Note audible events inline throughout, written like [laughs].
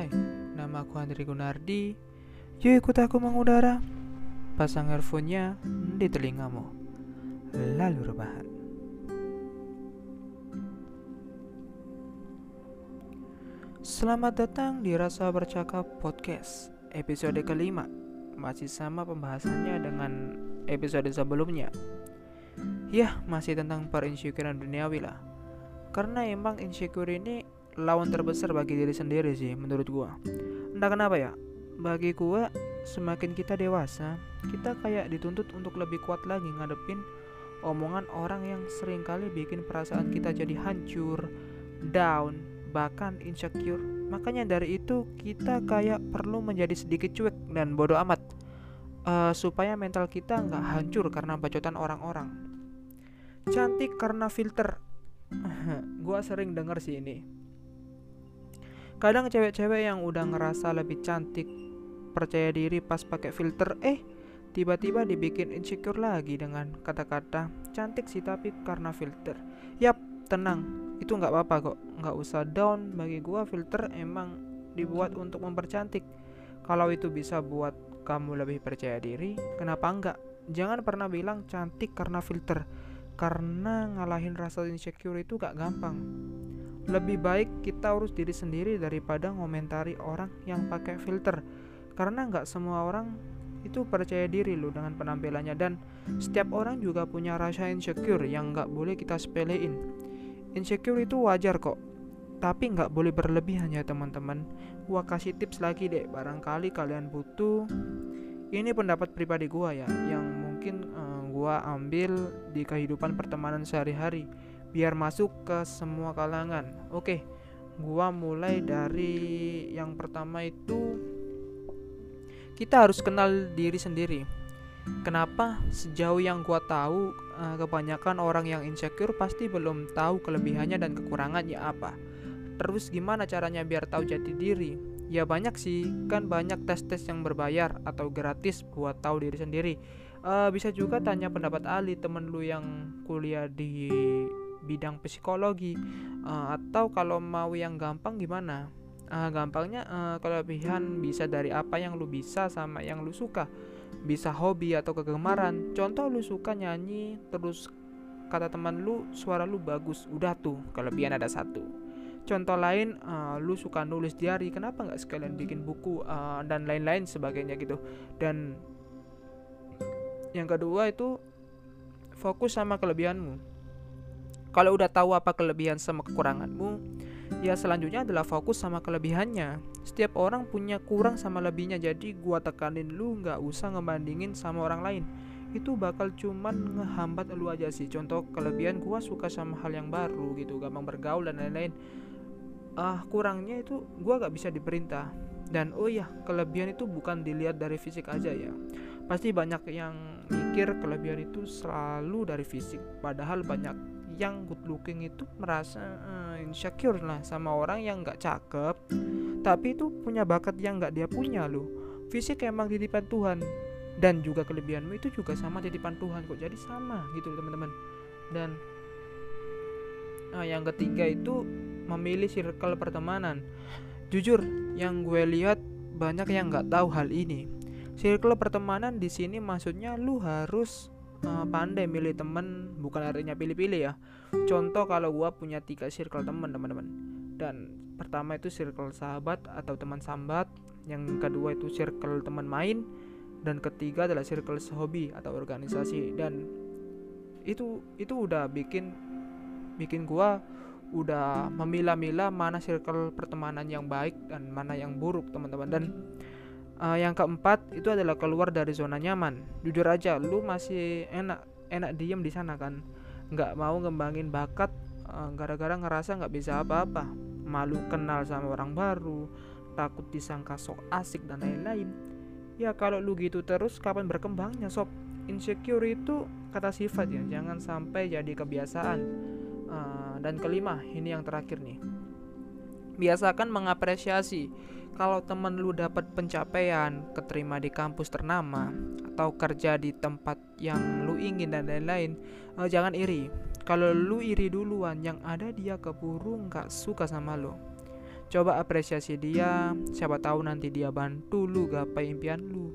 Hai, nama aku Andri Gunardi. Yuk ikut aku mengudara. Pasang earphone-nya di telingamu. Lalu rebahan. Selamat datang di Rasa Bercakap Podcast Episode kelima Masih sama pembahasannya dengan episode sebelumnya Yah, masih tentang perinsecurean duniawi lah Karena emang insecure ini lawan terbesar bagi diri sendiri sih menurut gua Entah kenapa ya Bagi gua semakin kita dewasa Kita kayak dituntut untuk lebih kuat lagi ngadepin omongan orang yang sering kali bikin perasaan kita jadi hancur, down, bahkan insecure. Makanya dari itu kita kayak perlu menjadi sedikit cuek dan bodoh amat uh, supaya mental kita nggak hancur karena bacotan orang-orang. Cantik karena filter. [laughs] Gua sering denger sih ini. Kadang cewek-cewek yang udah ngerasa lebih cantik, percaya diri pas pakai filter, eh tiba-tiba dibikin insecure lagi dengan kata-kata cantik sih tapi karena filter. Yap, tenang. Itu nggak apa-apa kok. Nggak usah down. Bagi gua filter emang dibuat untuk mempercantik. Kalau itu bisa buat kamu lebih percaya diri kenapa enggak jangan pernah bilang cantik karena filter. Karena ngalahin rasa insecure itu gak gampang lebih baik kita urus diri sendiri daripada ngomentari orang yang pakai filter karena nggak semua orang itu percaya diri loh dengan penampilannya dan setiap orang juga punya rasa insecure yang nggak boleh kita sepelein Insecure itu wajar kok, tapi nggak boleh berlebihan ya teman-teman. Gua kasih tips lagi deh, barangkali kalian butuh. Ini pendapat pribadi gua ya, yang mungkin uh, gua ambil di kehidupan pertemanan sehari-hari, biar masuk ke semua kalangan. Oke, gua mulai dari yang pertama itu kita harus kenal diri sendiri Kenapa sejauh yang gua tahu uh, kebanyakan orang yang insecure pasti belum tahu kelebihannya dan kekurangannya apa. Terus gimana caranya biar tahu jati diri? Ya banyak sih, kan banyak tes-tes yang berbayar atau gratis buat tahu diri sendiri. Uh, bisa juga tanya pendapat ahli temen lu yang kuliah di bidang psikologi. Uh, atau kalau mau yang gampang gimana? Uh, gampangnya uh, kelebihan bisa dari apa yang lu bisa sama yang lu suka. Bisa hobi atau kegemaran. Contoh lu suka nyanyi terus kata teman lu suara lu bagus. Udah tuh kelebihan ada satu. Contoh lain uh, lu suka nulis diary kenapa nggak sekalian bikin buku uh, dan lain-lain sebagainya gitu? Dan yang kedua itu fokus sama kelebihanmu kalau udah tahu apa kelebihan sama kekuranganmu ya selanjutnya adalah fokus sama kelebihannya. Setiap orang punya kurang sama lebihnya jadi gua tekanin lu nggak usah ngebandingin sama orang lain. Itu bakal cuman ngehambat lu aja sih. Contoh kelebihan gua suka sama hal yang baru gitu gampang bergaul dan lain-lain. Ah uh, kurangnya itu gua gak bisa diperintah. Dan oh ya kelebihan itu bukan dilihat dari fisik aja ya. Pasti banyak yang mikir kelebihan itu selalu dari fisik padahal banyak yang good looking itu merasa uh, insecure lah sama orang yang nggak cakep. Tapi itu punya bakat yang nggak dia punya loh. Fisik emang titipan Tuhan. Dan juga kelebihanmu itu juga sama titipan Tuhan kok. Jadi sama gitu teman-teman. Dan uh, yang ketiga itu memilih circle pertemanan. Jujur yang gue lihat banyak yang nggak tahu hal ini. Circle pertemanan di sini maksudnya lu harus uh, pandai milih temen bukan artinya pilih-pilih ya. Contoh kalau gua punya tiga circle temen teman-teman. Dan pertama itu circle sahabat atau teman sambat yang kedua itu circle teman main dan ketiga adalah circle hobi atau organisasi. Dan itu itu udah bikin bikin gua udah memilah-milah mana circle pertemanan yang baik dan mana yang buruk teman-teman. Dan uh, yang keempat itu adalah keluar dari zona nyaman. Jujur aja lu masih enak enak diem di sana kan. Nggak mau ngembangin bakat uh, gara-gara ngerasa nggak bisa apa-apa. Malu kenal sama orang baru takut disangka sok asik dan lain-lain. Ya kalau lu gitu terus kapan berkembangnya sob? Insecure itu kata sifat ya jangan sampai jadi kebiasaan. Uh, dan kelima ini yang terakhir nih. Biasakan mengapresiasi kalau temen lu dapat pencapaian, keterima di kampus ternama, atau kerja di tempat yang lu ingin dan lain-lain, uh, jangan iri. Kalau lu iri duluan, yang ada dia keburu nggak suka sama lu. Coba apresiasi dia, siapa tahu nanti dia bantu lu gapai impian lu.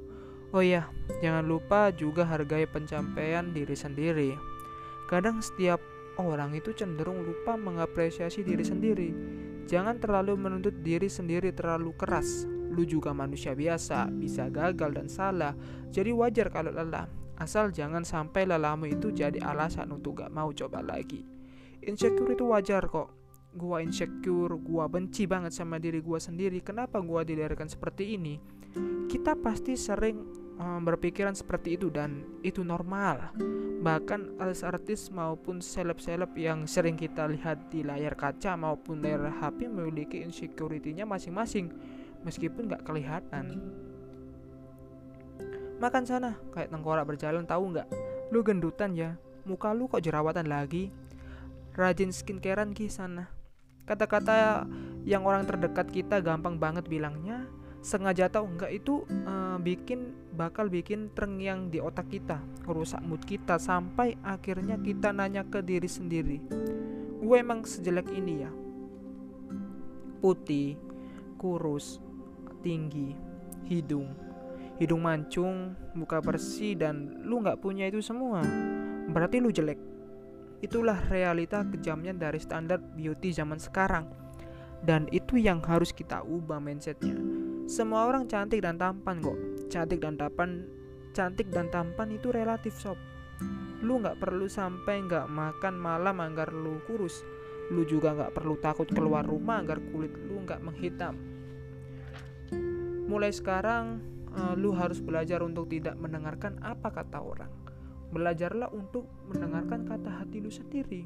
Oh iya, jangan lupa juga hargai pencapaian diri sendiri. Kadang setiap orang itu cenderung lupa mengapresiasi diri sendiri. Jangan terlalu menuntut diri sendiri terlalu keras. Lu juga manusia biasa, bisa gagal dan salah. Jadi wajar kalau lelah. Asal jangan sampai lelahmu itu jadi alasan untuk gak mau coba lagi. Insecure itu wajar kok gua insecure, gua benci banget sama diri gua sendiri. Kenapa gua dilahirkan seperti ini? Kita pasti sering um, berpikiran seperti itu dan itu normal. Bahkan artis-artis maupun seleb-seleb yang sering kita lihat di layar kaca maupun layar HP memiliki insecurity-nya masing-masing meskipun nggak kelihatan. Makan sana, kayak tengkorak berjalan tahu nggak? Lu gendutan ya, muka lu kok jerawatan lagi? Rajin skincarean ki sana. Kata-kata yang orang terdekat kita gampang banget bilangnya sengaja atau enggak itu uh, bikin bakal bikin yang di otak kita, rusak mood kita sampai akhirnya kita nanya ke diri sendiri. Gue emang sejelek ini ya. Putih, kurus, tinggi, hidung, hidung mancung, muka bersih dan lu nggak punya itu semua. Berarti lu jelek. Itulah realita kejamnya dari standar beauty zaman sekarang. Dan itu yang harus kita ubah mindsetnya. Semua orang cantik dan tampan kok. Cantik dan tampan, cantik dan tampan itu relatif sob. Lu nggak perlu sampai nggak makan malam agar lu kurus. Lu juga nggak perlu takut keluar rumah agar kulit lu nggak menghitam. Mulai sekarang, uh, lu harus belajar untuk tidak mendengarkan apa kata orang belajarlah untuk mendengarkan kata hati lu sendiri.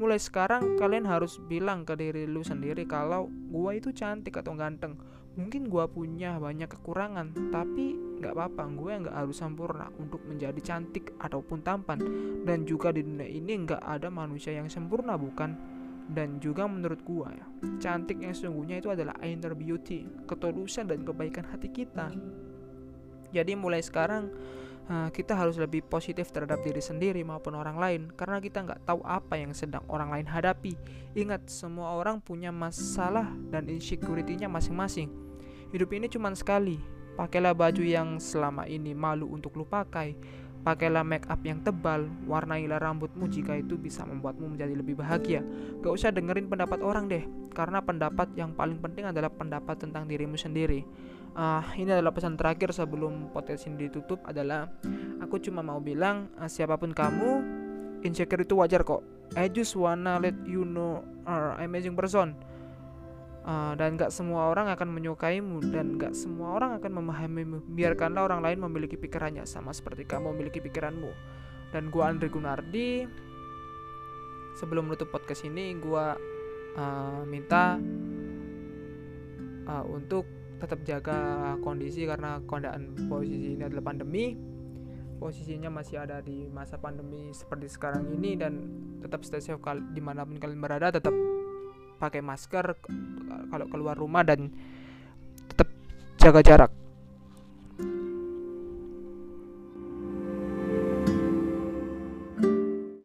Mulai sekarang kalian harus bilang ke diri lu sendiri kalau gua itu cantik atau ganteng. Mungkin gua punya banyak kekurangan, tapi nggak apa-apa, gue nggak harus sempurna untuk menjadi cantik ataupun tampan. Dan juga di dunia ini nggak ada manusia yang sempurna, bukan? Dan juga menurut gua ya, cantik yang sesungguhnya itu adalah inner beauty, ketulusan dan kebaikan hati kita. Jadi mulai sekarang uh, kita harus lebih positif terhadap diri sendiri maupun orang lain karena kita nggak tahu apa yang sedang orang lain hadapi. Ingat, semua orang punya masalah dan insecurity-nya masing-masing. Hidup ini cuma sekali. Pakailah baju yang selama ini malu untuk lu pakai. Pakailah make up yang tebal, warnailah rambutmu jika itu bisa membuatmu menjadi lebih bahagia. Gak usah dengerin pendapat orang deh, karena pendapat yang paling penting adalah pendapat tentang dirimu sendiri uh, ini adalah pesan terakhir sebelum podcast ini ditutup adalah aku cuma mau bilang uh, siapa pun kamu insecure itu wajar kok. I just wanna let you know are amazing person. Uh, dan gak semua orang akan menyukaimu dan gak semua orang akan memahamimu. Biarkanlah orang lain memiliki pikirannya sama seperti kamu memiliki pikiranmu. Dan gua Andri Gunardi sebelum menutup podcast ini gua uh, minta uh, untuk tetap jaga kondisi karena keadaan posisi ini adalah pandemi. Posisinya masih ada di masa pandemi seperti sekarang ini dan tetap stay safe kal di mana pun kalian berada tetap pakai masker kalau keluar rumah dan tetap jaga jarak